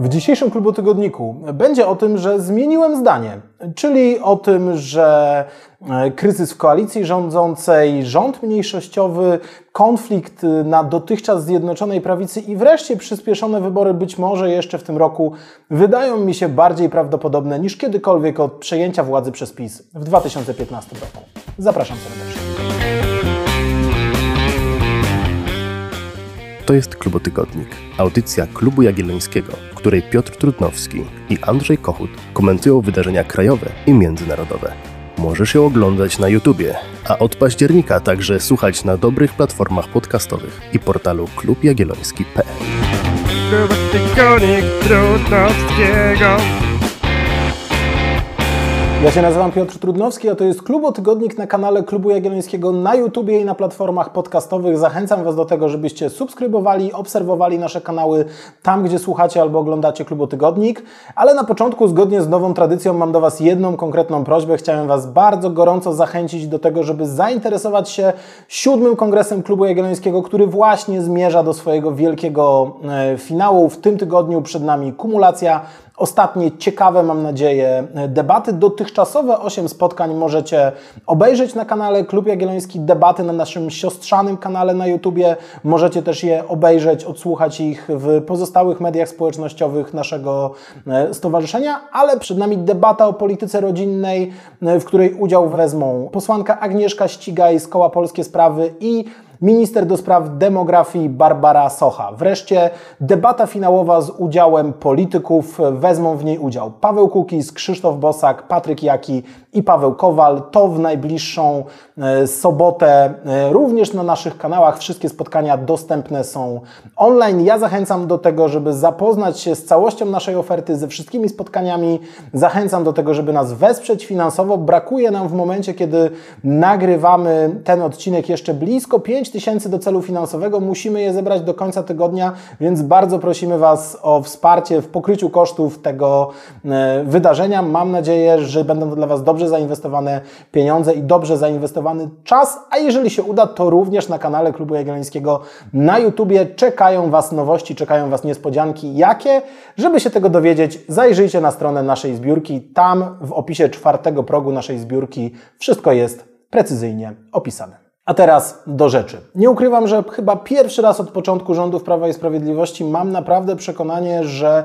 W dzisiejszym klubu tygodniku będzie o tym, że zmieniłem zdanie, czyli o tym, że e, kryzys w koalicji rządzącej, rząd mniejszościowy, konflikt na dotychczas zjednoczonej prawicy i wreszcie przyspieszone wybory być może jeszcze w tym roku wydają mi się bardziej prawdopodobne niż kiedykolwiek od przejęcia władzy przez PiS w 2015 roku. Zapraszam serdecznie. To jest Klubotygodnik, audycja Klubu Jagiellońskiego, w której Piotr Trudnowski i Andrzej Kochut komentują wydarzenia krajowe i międzynarodowe. Możesz ją oglądać na YouTubie, a od października także słuchać na dobrych platformach podcastowych i portalu klubjagielloński.pl. Klubotygodnik Trudnowskiego. Ja się nazywam Piotr Trudnowski, a to jest Klubo Tygodnik na kanale Klubu Jagiellońskiego na YouTubie i na platformach podcastowych. Zachęcam Was do tego, żebyście subskrybowali, obserwowali nasze kanały tam, gdzie słuchacie albo oglądacie Klubo Tygodnik. Ale na początku, zgodnie z nową tradycją, mam do Was jedną konkretną prośbę. Chciałem Was bardzo gorąco zachęcić do tego, żeby zainteresować się siódmym kongresem Klubu Jagiellońskiego, który właśnie zmierza do swojego wielkiego e, finału. W tym tygodniu przed nami kumulacja ostatnie ciekawe, mam nadzieję, debaty. Dotychczasowe 8 spotkań możecie obejrzeć na kanale Klub Jagielloński, debaty na naszym siostrzanym kanale na YouTubie. Możecie też je obejrzeć, odsłuchać ich w pozostałych mediach społecznościowych naszego e, stowarzyszenia, ale przed nami debata o polityce rodzinnej, e, w której udział wezmą posłanka Agnieszka Ścigaj z Koła Polskie Sprawy i minister do spraw demografii Barbara Socha. Wreszcie debata finałowa z udziałem polityków. Wezmą w niej udział Paweł Kukiz, Krzysztof Bosak, Patryk Jaki i Paweł Kowal. To w najbliższą sobotę e, również na naszych kanałach. Wszystkie spotkania dostępne są online. Ja zachęcam do tego, żeby zapoznać się z całością naszej oferty, ze wszystkimi spotkaniami. Zachęcam do tego, żeby nas wesprzeć finansowo. Brakuje nam w momencie, kiedy nagrywamy ten odcinek jeszcze blisko 5 tysięcy do celu finansowego. Musimy je zebrać do końca tygodnia, więc bardzo prosimy Was o wsparcie w pokryciu kosztów tego e, wydarzenia. Mam nadzieję, że będą to dla Was dobrze zainwestowane pieniądze i dobrze czas, a jeżeli się uda, to również na kanale Klubu Jagiellońskiego na YouTubie czekają Was nowości, czekają Was niespodzianki. Jakie? Żeby się tego dowiedzieć, zajrzyjcie na stronę naszej zbiórki. Tam w opisie czwartego progu naszej zbiórki wszystko jest precyzyjnie opisane. A teraz do rzeczy. Nie ukrywam, że chyba pierwszy raz od początku rządów Prawa i Sprawiedliwości mam naprawdę przekonanie, że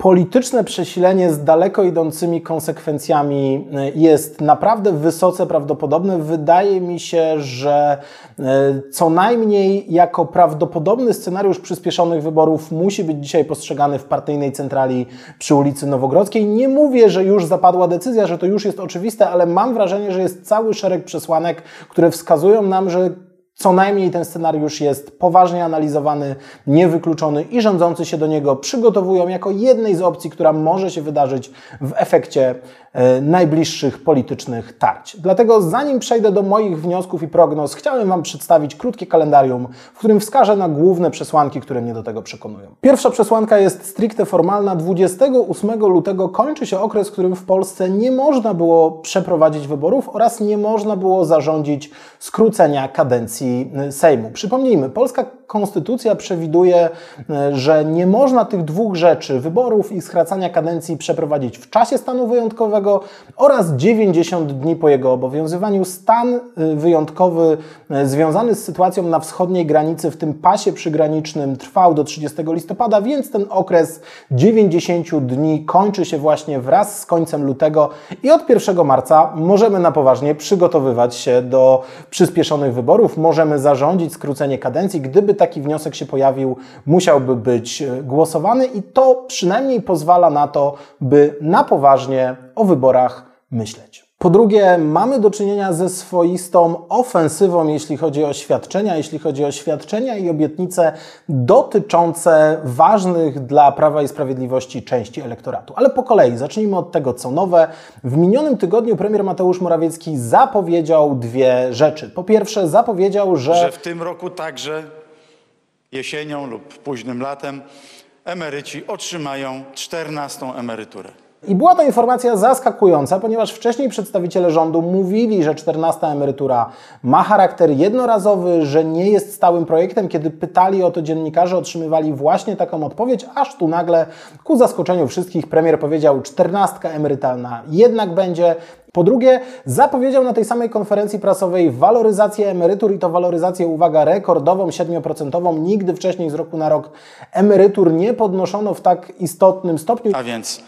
polityczne przesilenie z daleko idącymi konsekwencjami e, jest naprawdę wysoce prawdopodobne. Wydaje mi się, że e, co najmniej jako prawdopodobny scenariusz przyspieszonych wyborów musi być dzisiaj postrzegany w partyjnej centrali przy ulicy Nowogrodzkiej. Nie mówię, że już zapadła decyzja, że to już jest oczywiste, ale mam wrażenie, że jest cały szereg przesłanek, które wskazują nam, że co najmniej ten scenariusz jest poważnie analizowany, niewykluczony i rządzący się do niego przygotowują jako jednej z opcji, która może się wydarzyć w efekcie e, najbliższych politycznych tarć. Dlatego zanim przejdę do moich wniosków i prognoz, chciałem Wam przedstawić krótkie kalendarium, w którym wskażę na główne przesłanki, które mnie do tego przekonują. Pierwsza przesłanka jest stricte formalna. 28 lutego kończy się okres, w którym w Polsce nie można było przeprowadzić wyborów oraz nie można było zarządzić skrócenia kadencji Sejmu. Przypomnijmy, polska konstytucja przewiduje, e, że nie można tych dwóch rzeczy, wyborów i skracania kadencji, przeprowadzić w czasie stanu wyjątkowego oraz 90 dni po jego obowiązywaniu. Stan e, wyjątkowy związany z sytuacją na wschodniej granicy, w tym pasie przygranicznym, trwał do 30 listopada, więc ten okres 90 dni kończy się właśnie wraz z końcem lutego i od 1 marca możemy na poważnie przygotowywać się do przyspieszonych wyborów. Możemy zarządzić skrócenie kadencji, gdyby taki wniosek się pojawił, musiałby być e, głosowany i to przynajmniej pozwala na to, by na poważnie o wyborach myśleć. Po drugie, mamy do czynienia ze swoistą ofensywą, jeśli chodzi o świadczenia, jeśli chodzi o świadczenia i obietnice dotyczące ważnych dla Prawa i Sprawiedliwości części elektoratu. Ale po kolei, zacznijmy od tego, co nowe. W minionym tygodniu premier Mateusz Morawiecki zapowiedział dwie rzeczy. Po pierwsze, zapowiedział, że. Że w tym roku także jesienią lub późnym latem emeryci otrzymają 14 emeryturę. I była to informacja zaskakująca, ponieważ wcześniej przedstawiciele rządu mówili, że 14 emerytura ma charakter jednorazowy, że nie jest stałym projektem. Kiedy pytali o to dziennikarze, otrzymywali właśnie taką odpowiedź, aż tu nagle ku zaskoczeniu wszystkich premier powiedział, 14 emerytalna jednak będzie. Po drugie, zapowiedział na tej samej konferencji prasowej waloryzację emerytur i to waloryzację, uwaga, rekordową, 7%. Nigdy wcześniej z roku na rok emerytur nie podnoszono w tak istotnym stopniu. A więc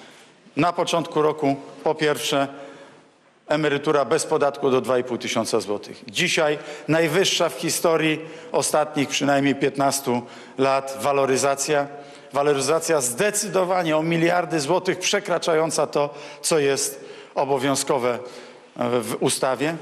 na początku roku po pierwsze emerytura bez podatku do 2,5 tysiąca złotych. Dzisiaj najwyższa w historii ostatnich przynajmniej 15 lat waloryzacja. Waloryzacja zdecydowanie o miliardy złotych przekraczająca to, co jest obowiązkowe w ustawie.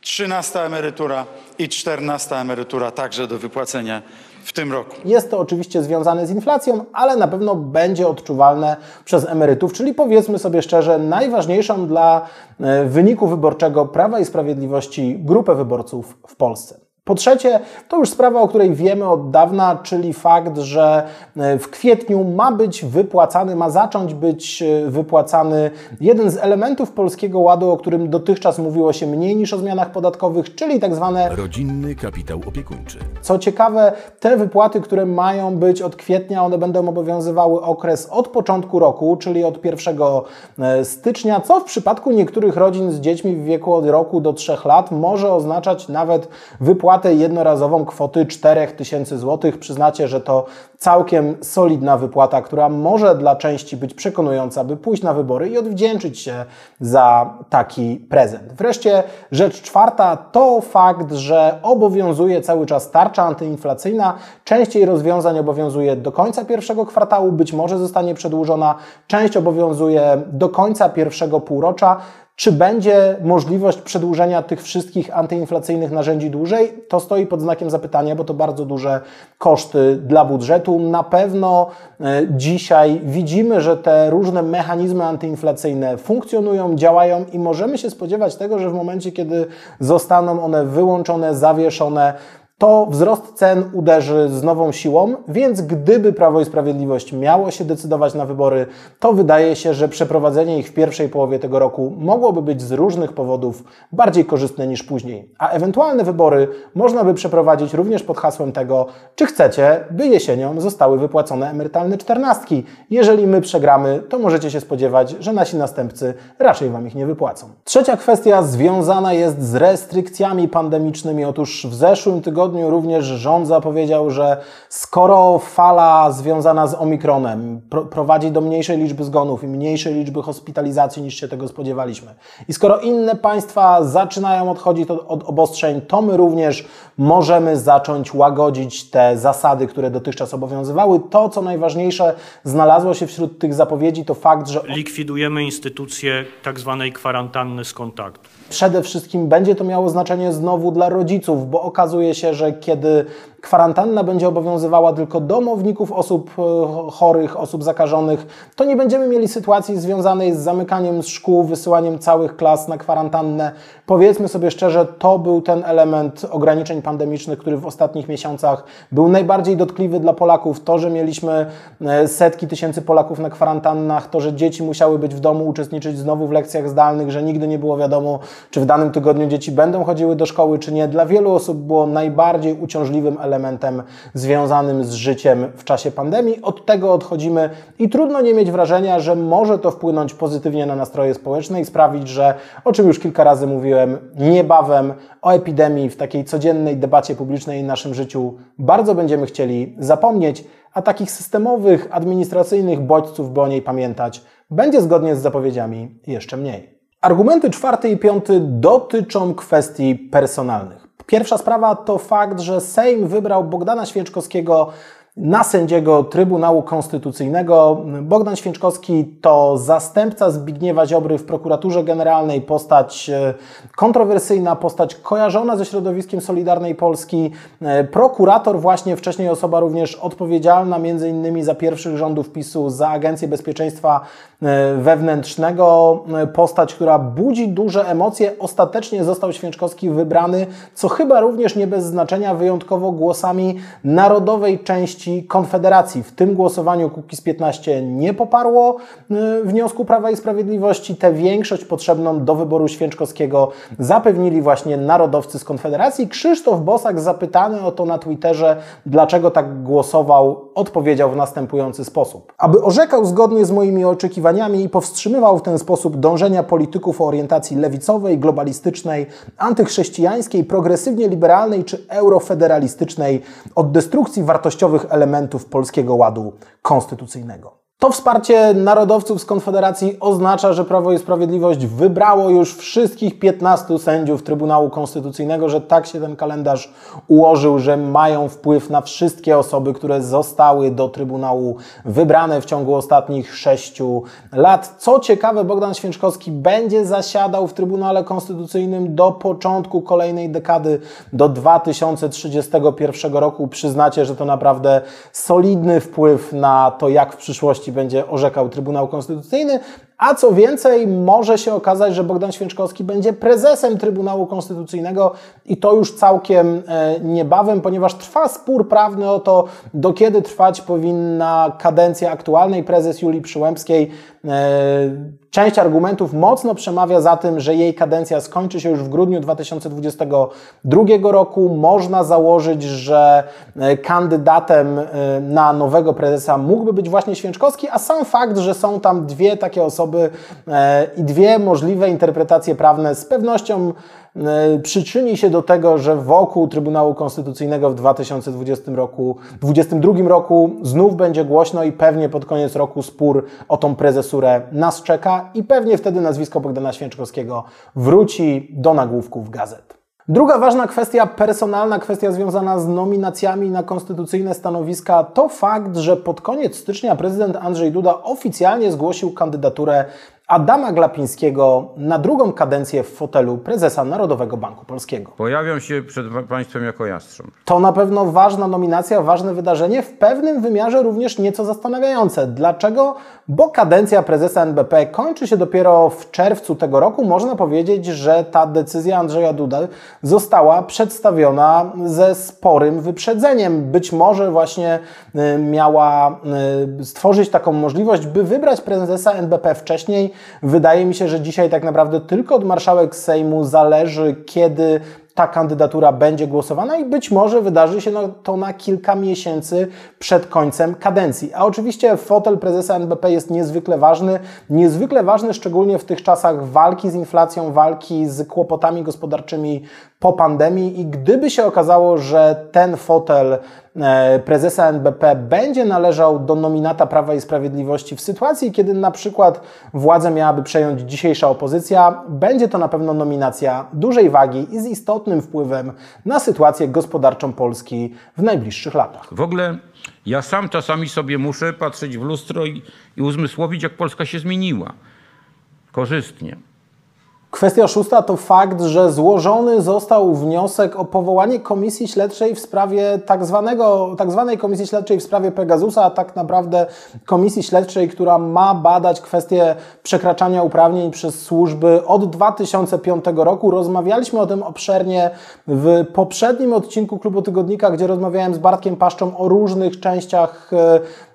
13 emerytura i 14 emerytura także do wypłacenia w tym roku. Jest to oczywiście związane z inflacją, ale na pewno będzie odczuwalne przez emerytów, czyli powiedzmy sobie szczerze, najważniejszą dla e, wyniku wyborczego Prawa i Sprawiedliwości grupę wyborców w Polsce. Po trzecie, to już sprawa, o której wiemy od dawna, czyli fakt, że e, w kwietniu ma być wypłacany, ma zacząć być e, wypłacany jeden z elementów Polskiego Ładu, o którym dotychczas mówiło się mniej niż o zmianach podatkowych, czyli tak zwane Rodzinny kapitał opiekuńczy. co ciekawe, te wypłaty, które mają być od kwietnia, one będą obowiązywały okres od początku roku, czyli od 1 e, stycznia, co w przypadku niektórych rodzin z dziećmi w wieku od roku do 3 lat może oznaczać nawet wypłatę jednorazową kwoty 4000 zł. Przyznacie, że to całkiem solidna wypłata, która może dla części być przekonująca, by pójść na wybory i odwdzięczyć się za taki prezent. Wreszcie rzecz czwarta to fakt, że obowiązuje cały czas tarcza antyinflacyjna. Częściej rozwiązań obowiązuje do końca pierwszego kwartału, być może zostanie przedłużona. Część obowiązuje do końca pierwszego półrocza. Czy będzie możliwość przedłużenia tych wszystkich antyinflacyjnych narzędzi dłużej? To stoi pod znakiem zapytania, bo to bardzo duże koszty dla budżetu. Na pewno e, dzisiaj widzimy, że te różne mechanizmy antyinflacyjne funkcjonują, działają i możemy się spodziewać tego, że w momencie, kiedy zostaną one wyłączone, zawieszone, to wzrost cen uderzy z nową siłą, więc gdyby Prawo i Sprawiedliwość miało się decydować na wybory, to wydaje się, że przeprowadzenie ich w pierwszej połowie tego roku mogłoby być z różnych powodów bardziej korzystne niż później. A ewentualne wybory można by przeprowadzić również pod hasłem tego, czy chcecie, by jesienią zostały wypłacone emerytalne czternastki. Jeżeli my przegramy, to możecie się spodziewać, że nasi następcy raczej Wam ich nie wypłacą. Trzecia kwestia związana jest z restrykcjami pandemicznymi. Otóż w zeszłym tygodniu tygodniu również rząd zapowiedział, że skoro fala związana z Omikronem prowadzi do mniejszej liczby zgonów i mniejszej liczby hospitalizacji niż się tego spodziewaliśmy, i skoro inne państwa zaczynają odchodzić od, od obostrzeń, to my również możemy zacząć łagodzić te zasady, które dotychczas obowiązywały. To, co najważniejsze, znalazło się wśród tych zapowiedzi, to fakt, że likwidujemy instytucję tak zwanej kwarantanny z kontaktu. Przede wszystkim będzie to miało znaczenie znowu dla rodziców, bo okazuje się, że kiedy kwarantanna będzie obowiązywała tylko domowników osób e, chorych, osób zakażonych, to nie będziemy mieli sytuacji związanej z zamykaniem szkół, wysyłaniem całych klas na kwarantannę. Powiedzmy sobie szczerze, to był ten element ograniczeń pandemicznych, który w ostatnich miesiącach był najbardziej dotkliwy dla Polaków. To, że mieliśmy e, setki tysięcy Polaków na kwarantannach, to, że dzieci musiały być w domu, uczestniczyć znowu w lekcjach zdalnych, że nigdy nie było wiadomo, czy w danym tygodniu dzieci będą chodziły do szkoły, czy nie. Dla wielu osób było najbardziej uciążliwym elementem elementem związanym z życiem w czasie pandemii. Od tego odchodzimy i trudno nie mieć wrażenia, że może to wpłynąć pozytywnie na nastroje społeczne i sprawić, że, o czym już kilka razy mówiłem, niebawem o epidemii w takiej codziennej debacie publicznej w naszym życiu bardzo będziemy chcieli zapomnieć, a takich systemowych, administracyjnych bodźców, by o niej pamiętać, będzie zgodnie z zapowiedziami jeszcze mniej. Argumenty czwarty i piąty dotyczą kwestii personalnych. Pierwsza sprawa to fakt, że Sejm wybrał Bogdana Święczkowskiego na sędziego Trybunału Konstytucyjnego. Bogdan Święczkowski to zastępca Zbigniewa Ziobry w prokuraturze generalnej, postać e, kontrowersyjna, postać kojarzona ze środowiskiem Solidarnej Polski, e, prokurator właśnie, wcześniej osoba również odpowiedzialna między innymi za pierwszych rządów PiSu, za Agencję Bezpieczeństwa e, Wewnętrznego, postać, która budzi duże emocje. Ostatecznie został Święczkowski wybrany, co chyba również nie bez znaczenia, wyjątkowo głosami narodowej części części Konfederacji. W tym głosowaniu Kukiz 15 nie poparło y, wniosku Prawa i Sprawiedliwości. Tę większość potrzebną do wyboru Święczkowskiego zapewnili właśnie narodowcy z Konfederacji. Krzysztof Bosak zapytany o to na Twitterze, dlaczego tak głosował, odpowiedział w następujący sposób. Aby orzekał zgodnie z moimi oczekiwaniami i powstrzymywał w ten sposób dążenia polityków o orientacji lewicowej, globalistycznej, antychrześcijańskiej, progresywnie liberalnej czy eurofederalistycznej od destrukcji wartościowych elementów polskiego ładu konstytucyjnego. To wsparcie narodowców z Konfederacji oznacza, że Prawo i Sprawiedliwość wybrało już wszystkich 15 sędziów Trybunału Konstytucyjnego, że tak się ten kalendarz ułożył, że mają wpływ na wszystkie osoby, które zostały do Trybunału wybrane w ciągu ostatnich sześciu lat. Co ciekawe, Bogdan Święczkowski będzie zasiadał w Trybunale Konstytucyjnym do początku kolejnej dekady, do 2031 roku. Przyznacie, że to naprawdę solidny wpływ na to, jak w przyszłości będzie orzekał Trybunał Konstytucyjny, a co więcej, może się okazać, że Bogdan Święczkowski będzie prezesem Trybunału Konstytucyjnego i to już całkiem e, niebawem, ponieważ trwa spór prawny o to, do kiedy trwać powinna kadencja aktualnej prezes Julii Przyłębskiej. E, część argumentów mocno przemawia za tym, że jej kadencja skończy się już w grudniu 2022 roku. Można założyć, że e, kandydatem na nowego prezesa mógłby być właśnie Święczkowski, a sam fakt, że są tam dwie takie osoby, e, i dwie możliwe interpretacje prawne z pewnością e, przyczyni się do tego, że wokół Trybunału Konstytucyjnego w 2020 roku, 2022 roku znów będzie głośno i pewnie pod koniec roku spór o tą prezesurę nas czeka i pewnie wtedy nazwisko Bogdana Święczkowskiego wróci do nagłówków gazet. Druga ważna kwestia, personalna kwestia związana z nominacjami na konstytucyjne stanowiska, to fakt, że pod koniec stycznia prezydent Andrzej Duda oficjalnie zgłosił kandydaturę Adama Glapińskiego na drugą kadencję w fotelu prezesa Narodowego Banku Polskiego. Pojawią się przed Państwem jako jastrząb. To na pewno ważna nominacja, ważne wydarzenie, w pewnym wymiarze również nieco zastanawiające. Dlaczego? Bo kadencja prezesa NBP kończy się dopiero w czerwcu tego roku. Można powiedzieć, że ta decyzja Andrzeja Dudy została przedstawiona ze sporym wyprzedzeniem. Być może właśnie y, miała y, stworzyć taką możliwość, by wybrać prezesa NBP wcześniej, Wydaje mi się, że dzisiaj tak naprawdę tylko od marszałek Sejmu zależy, kiedy ta kandydatura będzie głosowana i być może wydarzy się to na kilka miesięcy przed końcem kadencji. A oczywiście fotel prezesa NBP jest niezwykle ważny, niezwykle ważny szczególnie w tych czasach walki z inflacją, walki z kłopotami gospodarczymi po pandemii i gdyby się okazało, że ten fotel e, prezesa NBP będzie należał do nominata Prawa i Sprawiedliwości w sytuacji, kiedy na przykład władzę miałaby przejąć dzisiejsza opozycja, będzie to na pewno nominacja dużej wagi i z istotnym wpływem na sytuację gospodarczą Polski w najbliższych latach. W ogóle ja sam czasami sobie muszę patrzeć w lustro i, i uzmysłowić, jak Polska się zmieniła. Korzystnie. Kwestia szósta to fakt, że złożony został wniosek o powołanie komisji śledczej w sprawie tak, zwanego, tak zwanej komisji śledczej w sprawie Pegasusa, a tak naprawdę komisji śledczej, która ma badać kwestie przekraczania uprawnień przez służby od 2005 roku. Rozmawialiśmy o tym obszernie w poprzednim odcinku Klubu Tygodnika, gdzie rozmawiałem z Bartkiem Paszczą o różnych częściach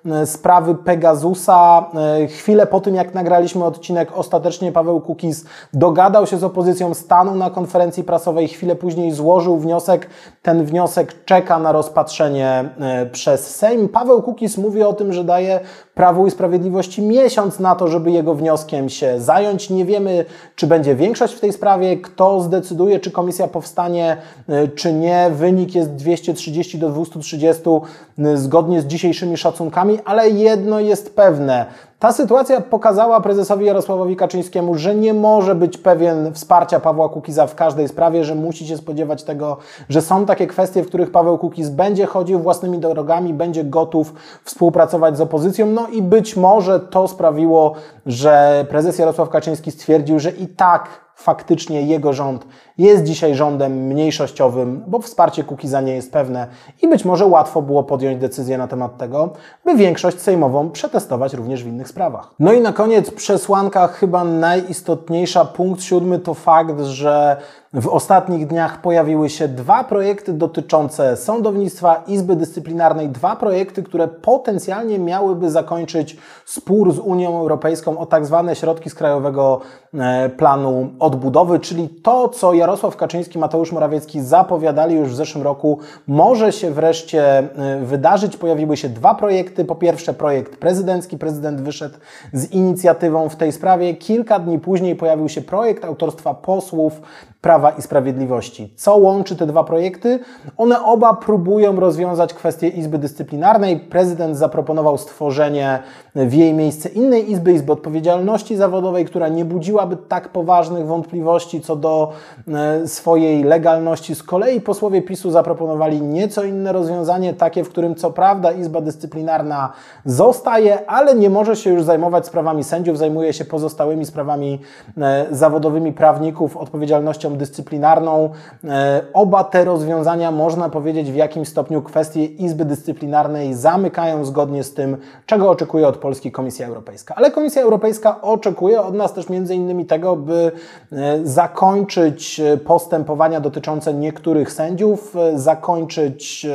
e, sprawy Pegasusa. E, chwilę po tym, jak nagraliśmy odcinek, ostatecznie Paweł Kukiz dogadał dogadał się z opozycją, stanął na konferencji prasowej, chwilę później złożył wniosek. Ten wniosek czeka na rozpatrzenie e, przez Sejm. Paweł Kukis mówi o tym, że daje Prawu i Sprawiedliwości miesiąc na to, żeby jego wnioskiem się zająć. Nie wiemy, czy będzie większość w tej sprawie, kto zdecyduje, czy komisja powstanie, e, czy nie. Wynik jest 230 do 230 e, zgodnie z dzisiejszymi szacunkami, ale jedno jest pewne. Ta sytuacja pokazała prezesowi Jarosławowi Kaczyńskiemu, że nie może być pewien wsparcia Pawła Kukiza w każdej sprawie, że musi się spodziewać tego, że są takie kwestie, w których Paweł Kukiz będzie chodził własnymi drogami, będzie gotów współpracować z opozycją. No i być może to sprawiło, że prezes Jarosław Kaczyński stwierdził, że i tak faktycznie jego rząd jest dzisiaj rządem mniejszościowym, bo wsparcie Kukiza nie jest pewne i być może łatwo było podjąć decyzję na temat tego, by większość sejmową przetestować również w innych sprawach. No i na koniec przesłanka chyba najistotniejsza, punkt siódmy to fakt, że W ostatnich dniach pojawiły się dwa projekty dotyczące sądownictwa, Izby Dyscyplinarnej, dwa projekty, które potencjalnie miałyby zakończyć spór z Unią Europejską o tak zwane środki z Krajowego e, Planu Odbudowy, czyli to, co Jarosław Kaczyński, Mateusz Morawiecki zapowiadali już w zeszłym roku, może się wreszcie e, wydarzyć. Pojawiły się dwa projekty. Po pierwsze projekt prezydencki, prezydent wyszedł z inicjatywą w tej sprawie. Kilka dni później pojawił się projekt autorstwa posłów Prawa i Sprawiedliwości. Co łączy te dwa projekty? One oba próbują rozwiązać kwestię Izby Dyscyplinarnej. Prezydent zaproponował stworzenie w jej miejsce innej Izby, Izby Odpowiedzialności Zawodowej, która nie budziłaby tak poważnych wątpliwości co do e, swojej legalności. Z kolei posłowie PiSu zaproponowali nieco inne rozwiązanie, takie, w którym co prawda Izba Dyscyplinarna zostaje, ale nie może się już zajmować sprawami sędziów, zajmuje się pozostałymi sprawami e, zawodowymi prawników, odpowiedzialnością dyscyplinarną. E, oba te rozwiązania, można powiedzieć, w jakimś stopniu kwestie Izby Dyscyplinarnej zamykają zgodnie z tym, czego oczekuje od Polski Komisja Europejska. Ale Komisja Europejska oczekuje od nas też między innymi tego, by e, zakończyć e, postępowania dotyczące niektórych sędziów, zakończyć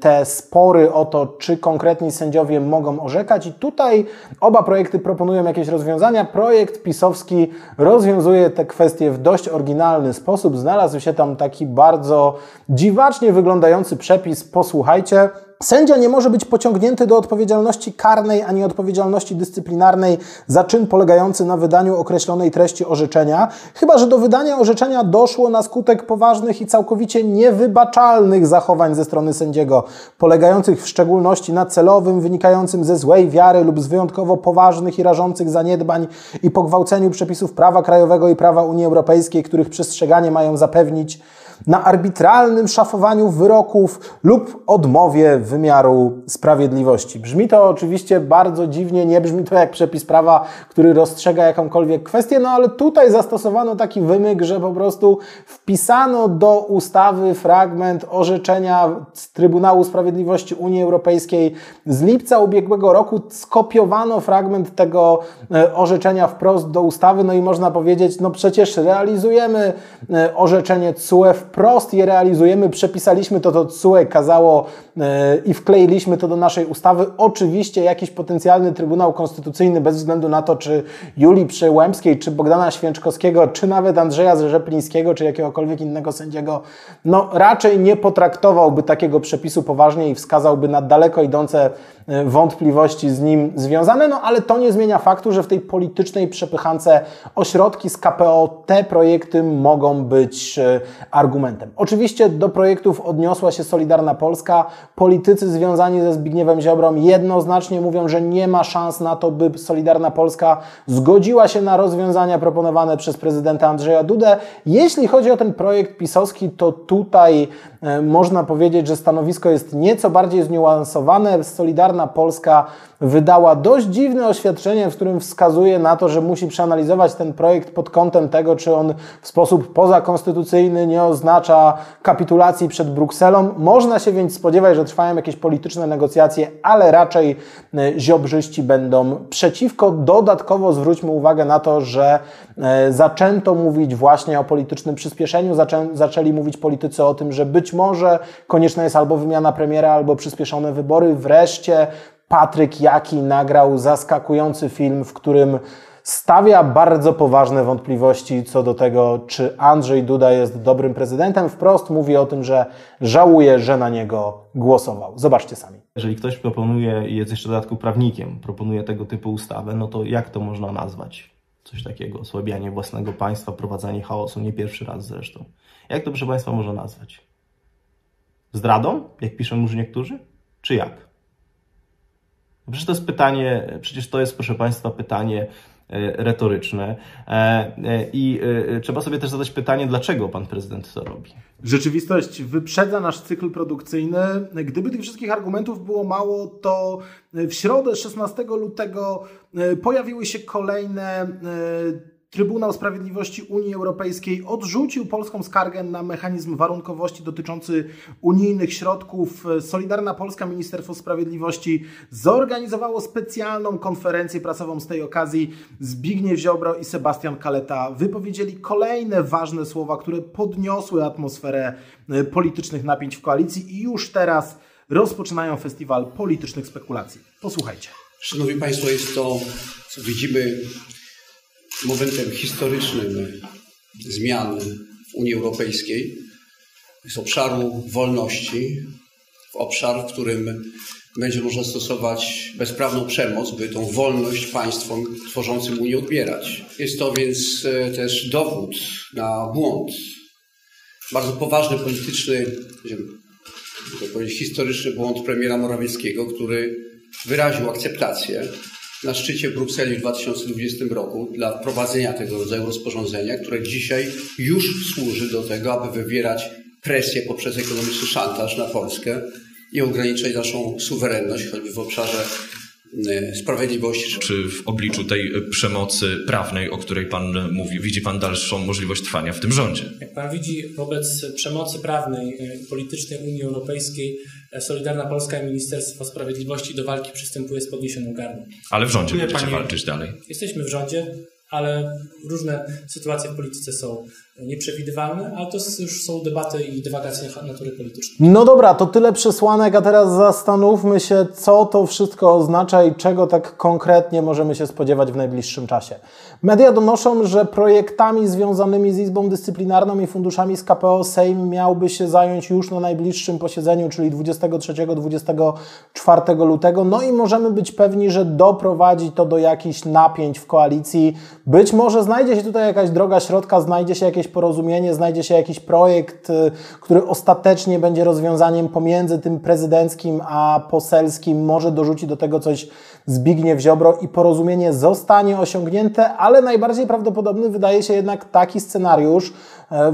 te spory o to, czy konkretni sędziowie mogą orzekać. I tutaj oba projekty proponują jakieś rozwiązania. Projekt pisowski rozwiązuje te kwestie w dość oryginalny sposób. Znalazł się tam taki bardzo dziwacznie wyglądający przepis. Posłuchajcie. Sędzia nie może być pociągnięty do odpowiedzialności karnej ani odpowiedzialności dyscyplinarnej za czyn polegający na wydaniu określonej treści orzeczenia, chyba że do wydania orzeczenia doszło na skutek poważnych i całkowicie niewybaczalnych zachowań ze strony sędziego, polegających w szczególności na celowym, wynikającym ze złej wiary lub z wyjątkowo poważnych i rażących zaniedbań i pogwałceniu przepisów prawa krajowego i prawa Unii Europejskiej, których przestrzeganie mają zapewnić na arbitralnym szafowaniu wyroków lub odmowie wymiaru sprawiedliwości. Brzmi to oczywiście bardzo dziwnie, nie brzmi to jak przepis prawa, który rozstrzega jakąkolwiek kwestię, no ale tutaj zastosowano taki wymyk, że po prostu wpisano do ustawy fragment orzeczenia Trybunału Sprawiedliwości Unii Europejskiej z lipca ubiegłego roku, skopiowano fragment tego e, orzeczenia wprost do ustawy, no i można powiedzieć, no przecież realizujemy e, orzeczenie CUE wprost je realizujemy, przepisaliśmy to, to CUE kazało yy, i wkleiliśmy to do naszej ustawy. Oczywiście jakiś potencjalny Trybunał Konstytucyjny, bez względu na to, czy Julii Przyłębskiej, czy Bogdana Święczkowskiego, czy nawet Andrzeja Rzeplińskiego, czy jakiegokolwiek innego sędziego, no raczej nie potraktowałby takiego przepisu poważnie i wskazałby na daleko idące E, wątpliwości z nim związane, no ale to nie zmienia faktu, że w tej politycznej przepychance ośrodki z KPO te projekty mogą być e, argumentem. Oczywiście do projektów odniosła się Solidarna Polska. Politycy związani ze Zbigniewem Ziobrą jednoznacznie mówią, że nie ma szans na to, by Solidarna Polska zgodziła się na rozwiązania proponowane przez prezydenta Andrzeja Dudę. Jeśli chodzi o ten projekt pisowski, to tutaj e, można powiedzieć, że stanowisko jest nieco bardziej zniuansowane. Solidarna Polska wydała dość dziwne oświadczenie, w którym wskazuje na to, że musi przeanalizować ten projekt pod kątem tego, czy on w sposób pozakonstytucyjny nie oznacza kapitulacji przed Brukselą. Można się więc spodziewać, że trwają jakieś polityczne negocjacje, ale raczej e, ziobrzyści będą przeciwko. Dodatkowo zwróćmy uwagę na to, że e, zaczęto mówić właśnie o politycznym przyspieszeniu, zaczę, zaczęli mówić politycy o tym, że być może konieczna jest albo wymiana premiera, albo przyspieszone wybory. Wreszcie Patryk Jaki nagrał zaskakujący film, w którym stawia bardzo poważne wątpliwości co do tego, czy Andrzej Duda jest dobrym prezydentem. Wprost mówi o tym, że żałuje, że na niego głosował. Zobaczcie sami. Jeżeli ktoś proponuje i jest jeszcze w dodatku prawnikiem, proponuje tego typu ustawę, no to jak to można nazwać? Coś takiego, osłabianie własnego państwa, prowadzenie chaosu, nie pierwszy raz zresztą. Jak to, proszę Państwa, można nazwać? Zdradą, jak piszą już niektórzy? Czy jak? Przecież to jest pytanie, przecież to jest, proszę Państwa, pytanie e, retoryczne. E, e, I trzeba sobie też zadać pytanie, dlaczego pan prezydent to robi. Rzeczywistość wyprzedza nasz cykl produkcyjny. Gdyby tych wszystkich argumentów było mało, to w środę 16 lutego pojawiły się kolejne Trybunał Sprawiedliwości Unii Europejskiej odrzucił polską skargę na mechanizm warunkowości dotyczący unijnych środków. Solidarna Polska Ministerstwo Sprawiedliwości zorganizowało specjalną konferencję prasową z tej okazji. Zbigniew Ziobro i Sebastian Kaleta wypowiedzieli kolejne ważne słowa, które podniosły atmosferę e, politycznych napięć w koalicji i już teraz rozpoczynają festiwal politycznych spekulacji. Posłuchajcie. Szanowni Państwo, jest to, co widzimy, momentem historycznym zmian w Unii Europejskiej, z obszaru wolności, w obszar, w którym będzie można stosować bezprawną przemoc, by tą wolność państwom tworzącym Unię odbierać. Jest to więc e, też dowód na błąd. Bardzo poważny polityczny, powiedzieć, historyczny błąd premiera Morawieckiego, który wyraził akceptację na szczycie w Brukseli w 2020 roku dla wprowadzenia tego rodzaju rozporządzenia, które dzisiaj już służy do tego, aby wywierać presję poprzez ekonomiczny szantaż na Polskę i ograniczać naszą suwerenność, choćby w obszarze e, sprawiedliwości. Czy w obliczu tej przemocy prawnej, o której Pan mówi, widzi Pan dalszą możliwość trwania w tym rządzie? Jak Pan widzi, wobec przemocy prawnej politycznej Unii Europejskiej Solidarna Polska i Ministerstwo Sprawiedliwości do walki przystępuje z podniesioną gardą. Ale w rządzie będziecie Panie... walczyć dalej? Jesteśmy w rządzie, ale różne sytuacje w polityce są nieprzewidywalne, ale to już są debaty i dywagacje natury politycznej. No dobra, to tyle przesłanek, a teraz zastanówmy się, co to wszystko oznacza i czego tak konkretnie możemy się spodziewać w najbliższym czasie. Media donoszą, że projektami związanymi z Izbą Dyscyplinarną i funduszami z KPO Sejm miałby się zająć już na najbliższym posiedzeniu, czyli 23-24 lutego. No i możemy być pewni, że doprowadzi to do jakichś napięć w koalicji. Być może znajdzie się tutaj jakaś droga środka, znajdzie się jakieś porozumienie, znajdzie się jakiś projekt, y, który ostatecznie będzie rozwiązaniem pomiędzy tym prezydenckim a poselskim. Może dorzuci do tego coś Zbigniew Ziobro i porozumienie zostanie osiągnięte, ale najbardziej prawdopodobny wydaje się jednak taki scenariusz,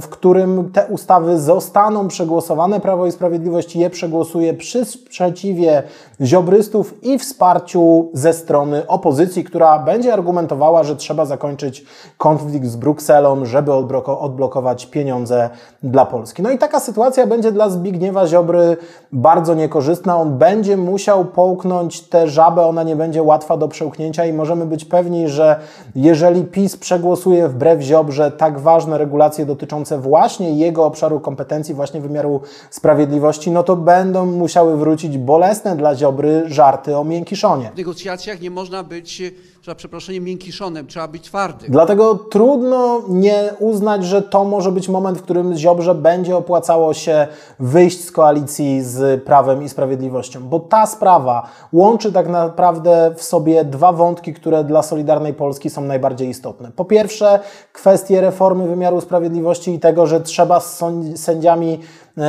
w którym te ustawy zostaną przegłosowane. Prawo i Sprawiedliwość je przegłosuje przy sprzeciwie ziobrystów i wsparciu ze strony opozycji, która będzie argumentowała, że trzeba zakończyć konflikt z Brukselą, żeby odblokować pieniądze dla Polski. No i taka sytuacja będzie dla Zbigniewa Ziobry bardzo niekorzystna. On będzie musiał połknąć tę żabę, ona nie będzie łatwa do przełknięcia i możemy być pewni, że jeżeli PiS przegłosuje wbrew Ziobrze tak ważne regulacje dotyczące właśnie jego obszaru kompetencji, właśnie wymiaru sprawiedliwości, no to będą musiały wrócić bolesne dla Ziobry żarty o miękkiszonie. W negocjacjach nie można być za przeproszeniem miękkiszonem, trzeba być twardym. Dlatego trudno nie uznać, że to może być moment, w którym Ziobrze będzie opłacało się wyjść z koalicji z Prawem i Sprawiedliwością, bo ta sprawa łączy tak naprawdę w sobie dwa wątki, które dla Solidarnej Polski są najbardziej istotne. Po pierwsze, kwestie reformy wymiaru sprawiedliwości i tego, że trzeba z sędziami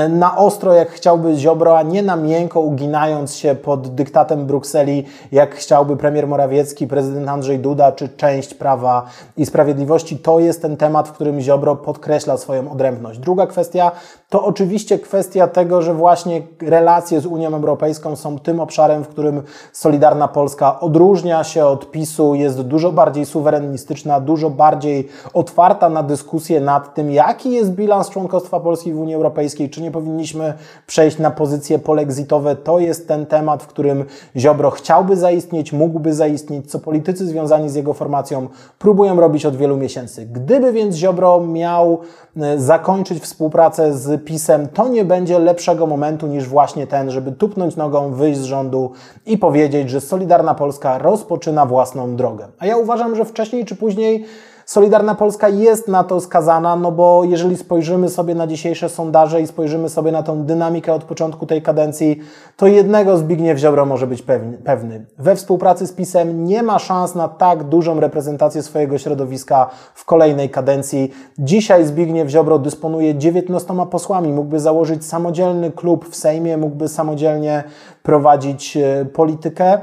na ostro, jak chciałby Ziobro, a nie na miękko, uginając się pod dyktatem Brukseli, jak chciałby premier Morawiecki, prezydent Andrzej Duda, czy część Prawa i Sprawiedliwości. To jest ten temat, w którym Ziobro podkreśla swoją odrębność. Druga kwestia to oczywiście kwestia tego, że właśnie relacje z Unią Europejską są tym obszarem, w którym Solidarna Polska odróżnia się od PiSu, jest dużo bardziej suwerenistyczna, dużo bardziej otwarta na dyskusję nad tym, jaki jest bilans członkostwa Polski w Unii Europejskiej, czy nie powinniśmy przejść na pozycje polexitowe. To jest ten temat, w którym Ziobro chciałby zaistnieć, mógłby zaistnieć, co politycy związani z jego formacją próbują robić od wielu miesięcy. Gdyby więc Ziobro miał e, zakończyć współpracę z PiSem, to nie będzie lepszego momentu niż właśnie ten, żeby tupnąć nogą, wyjść z rządu i powiedzieć, że Solidarna Polska rozpoczyna własną drogę. A ja uważam, że wcześniej czy później Solidarna Polska jest na to skazana, no bo jeżeli spojrzymy sobie na dzisiejsze sondaże i spojrzymy sobie na tą dynamikę od początku tej kadencji, to jednego Zbigniew Ziobro może być pewny. We współpracy z PiSem nie ma szans na tak dużą reprezentację swojego środowiska w kolejnej kadencji. Dzisiaj Zbigniew Ziobro dysponuje 19 posłami, mógłby założyć samodzielny klub w Sejmie, mógłby samodzielnie prowadzić e, politykę.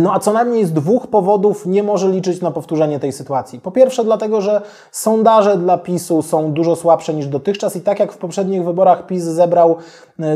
No a co najmniej z dwóch powodów nie może liczyć na powtórzenie tej sytuacji. Po pierwsze, dlatego, że sondaże dla PiSu są dużo słabsze niż dotychczas i tak jak w poprzednich wyborach PiS zebrał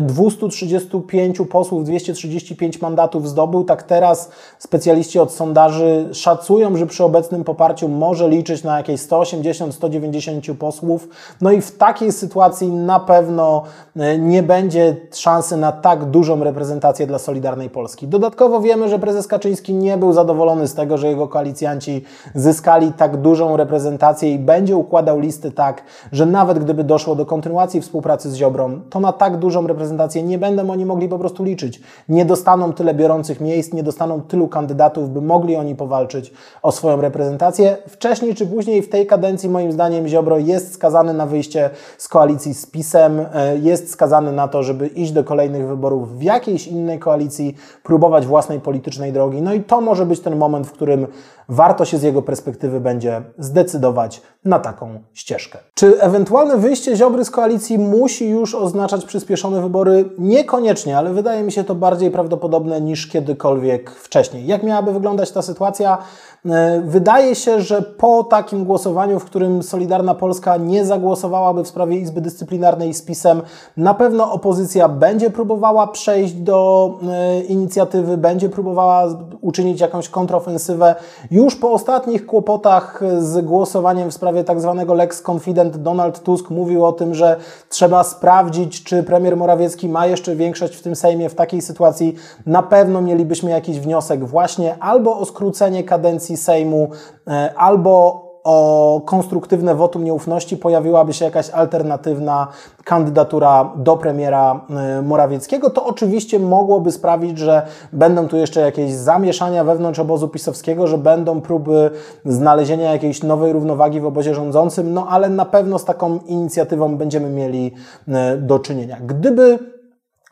235 posłów, 235 mandatów zdobył, tak teraz specjaliści od sondaży szacują, że przy obecnym poparciu może liczyć na jakieś 180-190 posłów. No i w takiej sytuacji na pewno e, nie będzie szansy na tak dużą reprezentację dla Solidarnej Polski. Dodatkowo wiemy, że prezes Kaczyński nie był zadowolony z tego, że jego koalicjanci zyskali tak dużą reprezentację i będzie układał listy tak, że nawet gdyby doszło do kontynuacji współpracy z Ziobrą, to na tak dużą reprezentację nie będą oni mogli po prostu liczyć. Nie dostaną tyle biorących miejsc, nie dostaną tylu kandydatów, by mogli oni powalczyć o swoją reprezentację. Wcześniej czy później w tej kadencji moim zdaniem Ziobro jest skazany na wyjście z koalicji z PiSem, e, jest skazany na to, żeby iść do kolejnych wyborów w jakiejś innej koalicji, próbować własnej politycznej drogi. No i to może być ten moment, w którym warto się z jego perspektywy będzie zdecydować na taką ścieżkę. Czy ewentualne wyjście Ziobry z koalicji musi już oznaczać przyspieszone wybory? Niekoniecznie, ale wydaje mi się to bardziej prawdopodobne niż kiedykolwiek wcześniej. Jak miałaby wyglądać ta sytuacja? E, wydaje się, że po takim głosowaniu, w którym Solidarna Polska nie zagłosowałaby w sprawie Izby Dyscyplinarnej z PiSem, na pewno opozycja będzie próbowała przejść do e, inicjatywy, będzie próbowała uczynić jakąś kontrofensywę. Już po ostatnich kłopotach z głosowaniem w sprawie tak zwanego Lex Confident Donald Tusk mówił o tym, że trzeba sprawdzić, czy premier Morawiecki ma jeszcze większość w tym Sejmie. W takiej sytuacji na pewno mielibyśmy jakiś wniosek właśnie albo o skrócenie kadencji Sejmu, e, albo o konstruktywne wotum nieufności pojawiłaby się jakaś alternatywna kandydatura do premiera e, Morawieckiego, to oczywiście mogłoby sprawić, że będą tu jeszcze jakieś zamieszania wewnątrz obozu pisowskiego, że będą próby znalezienia jakiejś nowej równowagi w obozie rządzącym, no ale na pewno z taką inicjatywą będziemy mieli e, do czynienia. Gdyby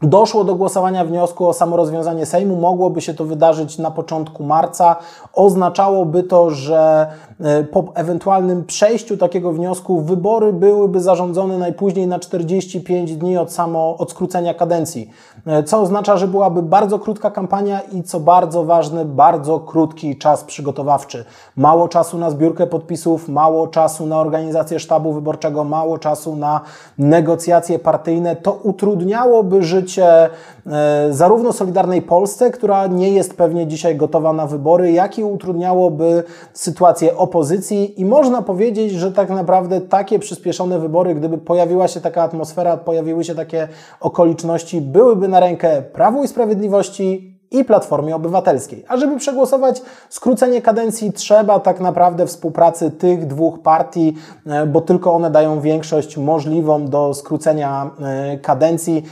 doszło do głosowania wniosku o samorozwiązanie Sejmu, mogłoby się to wydarzyć na początku marca. Oznaczałoby to, że e, po ewentualnym przejściu takiego wniosku wybory byłyby zarządzone najpóźniej na 45 dni od samo od skrócenia kadencji, e, co oznacza, że byłaby bardzo krótka kampania i co bardzo ważne, bardzo krótki czas przygotowawczy. Mało czasu na zbiórkę podpisów, mało czasu na organizację sztabu wyborczego, mało czasu na negocjacje partyjne. To utrudniałoby życie życie e, zarówno Solidarnej Polsce, która nie jest pewnie dzisiaj gotowa na wybory, jak i utrudniałoby sytuację opozycji i można powiedzieć, że tak naprawdę takie przyspieszone wybory, gdyby pojawiła się taka atmosfera, pojawiły się takie okoliczności, byłyby na rękę Prawu i Sprawiedliwości i Platformie Obywatelskiej. A żeby przegłosować skrócenie kadencji, trzeba tak naprawdę współpracy tych dwóch partii, e, bo tylko one dają większość możliwą do skrócenia e, kadencji.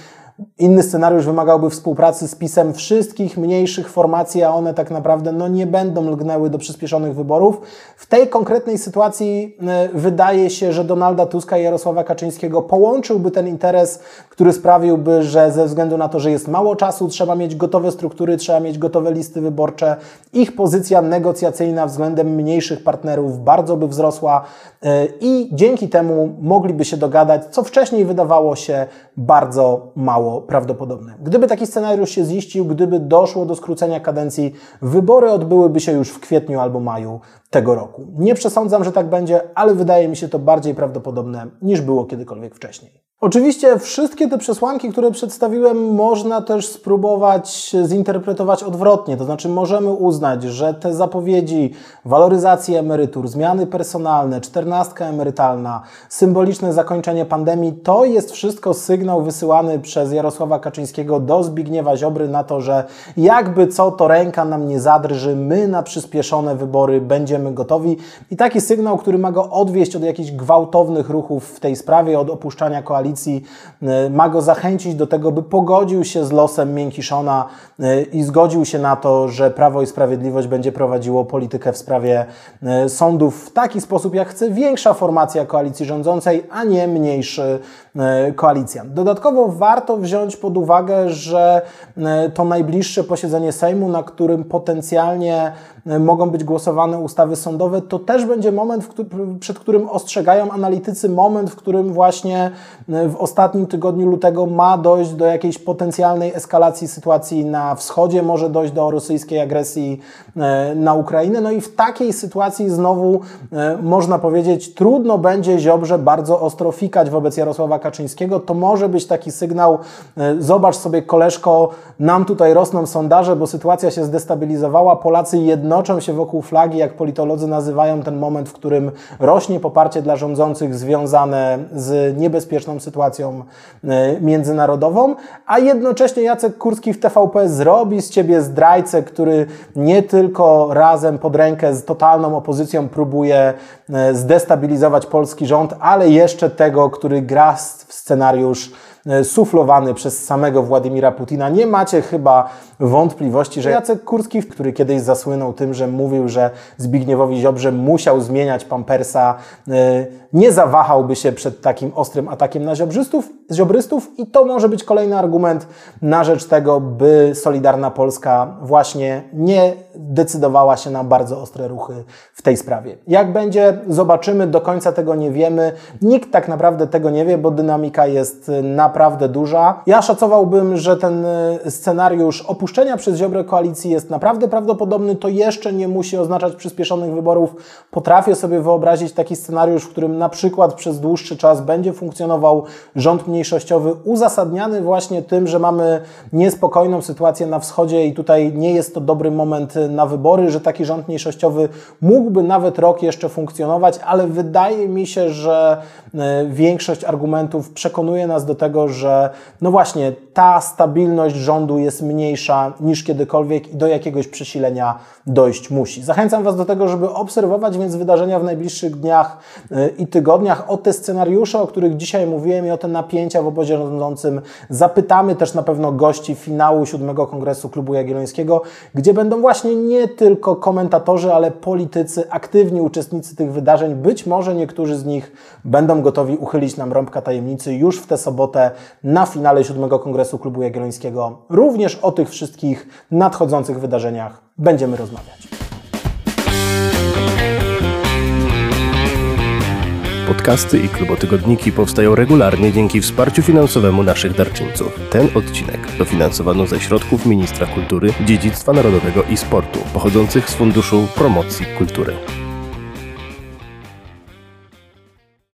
Inny scenariusz wymagałby współpracy z PiSem wszystkich mniejszych formacji, a one tak naprawdę no, nie będą lgnęły do przyspieszonych wyborów. W tej konkretnej sytuacji e, wydaje się, że Donalda Tuska i Jarosława Kaczyńskiego połączyłby ten interes, który sprawiłby, że ze względu na to, że jest mało czasu, trzeba mieć gotowe struktury, trzeba mieć gotowe listy wyborcze, ich pozycja negocjacyjna względem mniejszych partnerów bardzo by wzrosła e, i dzięki temu mogliby się dogadać, co wcześniej wydawało się bardzo mało prawdopodobne. Gdyby taki scenariusz się ziścił, gdyby doszło do skrócenia kadencji, wybory odbyłyby się już w kwietniu albo maju tego roku. Nie przesądzam, że tak będzie, ale wydaje mi się to bardziej prawdopodobne niż było kiedykolwiek wcześniej. Oczywiście wszystkie te przesłanki, które przedstawiłem, można też spróbować zinterpretować odwrotnie. To znaczy, możemy uznać, że te zapowiedzi waloryzacji emerytur, zmiany personalne, czternastka emerytalna, symboliczne zakończenie pandemii to jest wszystko sygnał wysyłany przez Jarosława Kaczyńskiego do Zbigniewa Ziobry na to, że jakby co, to ręka nam nie zadrży, my na przyspieszone wybory będziemy gotowi. I taki sygnał, który ma go odwieść od jakichś gwałtownych ruchów w tej sprawie, od opuszczania koalicji koalicji e, ma go zachęcić do tego, by pogodził się z losem Miękiszona e, i zgodził się na to, że Prawo i Sprawiedliwość będzie prowadziło politykę w sprawie e, sądów w taki sposób, jak chce większa formacja koalicji rządzącej, a nie mniejszy koalicjant. Dodatkowo warto wziąć pod uwagę, że to najbliższe posiedzenie Sejmu, na którym potencjalnie mogą być głosowane ustawy sądowe, to też będzie moment, przed którym ostrzegają analitycy, moment, w którym właśnie w ostatnim tygodniu lutego ma dojść do jakiejś potencjalnej eskalacji sytuacji na wschodzie, może dojść do rosyjskiej agresji e, na Ukrainę. No i w takiej sytuacji znowu e, można powiedzieć, trudno będzie Ziobrze bardzo ostro fikać wobec Jarosława Kaczyńskiego. To może być taki sygnał, e, zobacz sobie koleżko, nam tutaj rosną sondaże, bo sytuacja się zdestabilizowała. Polacy jednoczą się wokół flagi, jak politolodzy nazywają ten moment, w którym rośnie poparcie dla rządzących związane z niebezpieczną sytuacją e, międzynarodową, a jednocześnie Jacek Kurski w TVP zrobi z ciebie zdrajcę, który nie tylko razem pod rękę z totalną opozycją próbuje e, zdestabilizować polski rząd, ale jeszcze tego, który gra w scenariusz suflowany przez samego Władimira Putina. Nie macie chyba wątpliwości, że Jacek Kurski, który kiedyś zasłynął tym, że mówił, że Zbigniewowi Ziobrze musiał zmieniać pampersa, e, nie zawahałby się przed takim ostrym atakiem na ziobrzystów, ziobrystów i to może być kolejny argument na rzecz tego, by Solidarna Polska właśnie nie decydowała się na bardzo ostre ruchy w tej sprawie. Jak będzie, zobaczymy, do końca tego nie wiemy. Nikt tak naprawdę tego nie wie, bo dynamika jest naprawdę duża. Ja szacowałbym, że ten e, scenariusz opuszczenia przez Ziobrę koalicji jest naprawdę prawdopodobny. To jeszcze nie musi oznaczać przyspieszonych wyborów. Potrafię sobie wyobrazić taki scenariusz, w którym na przykład przez dłuższy czas będzie funkcjonował rząd mniejszościowy, uzasadniany właśnie tym, że mamy niespokojną sytuację na wschodzie i tutaj nie jest to dobry moment na wybory, że taki rząd mniejszościowy mógłby nawet rok jeszcze funkcjonować, ale wydaje mi się, że e, większość argumentów przekonuje nas do tego, że no właśnie ta stabilność rządu jest mniejsza niż kiedykolwiek i do jakiegoś przesilenia dojść musi. Zachęcam Was do tego, żeby obserwować więc wydarzenia w najbliższych dniach e, i tygodniach, o te scenariusze, o których dzisiaj mówiłem i o te napięcia w obozie rządzącym. Zapytamy też na pewno gości finału siódmego Kongresu Klubu Jagiellońskiego, gdzie będą właśnie nie tylko komentatorzy, ale politycy, aktywni uczestnicy tych wydarzeń. Być może niektórzy z nich będą gotowi uchylić nam rąbka tajemnicy już w tę sobotę na finale siódmego Kongresu Klubu Jagiellońskiego. Również o tych wszystkich nadchodzących wydarzeniach będziemy rozmawiać. Podcasty i klubotygodniki powstają regularnie dzięki wsparciu finansowemu naszych darczyńców. Ten odcinek dofinansowano ze środków Ministra Kultury, Dziedzictwa Narodowego i Sportu, pochodzących z Funduszu Promocji Kultury.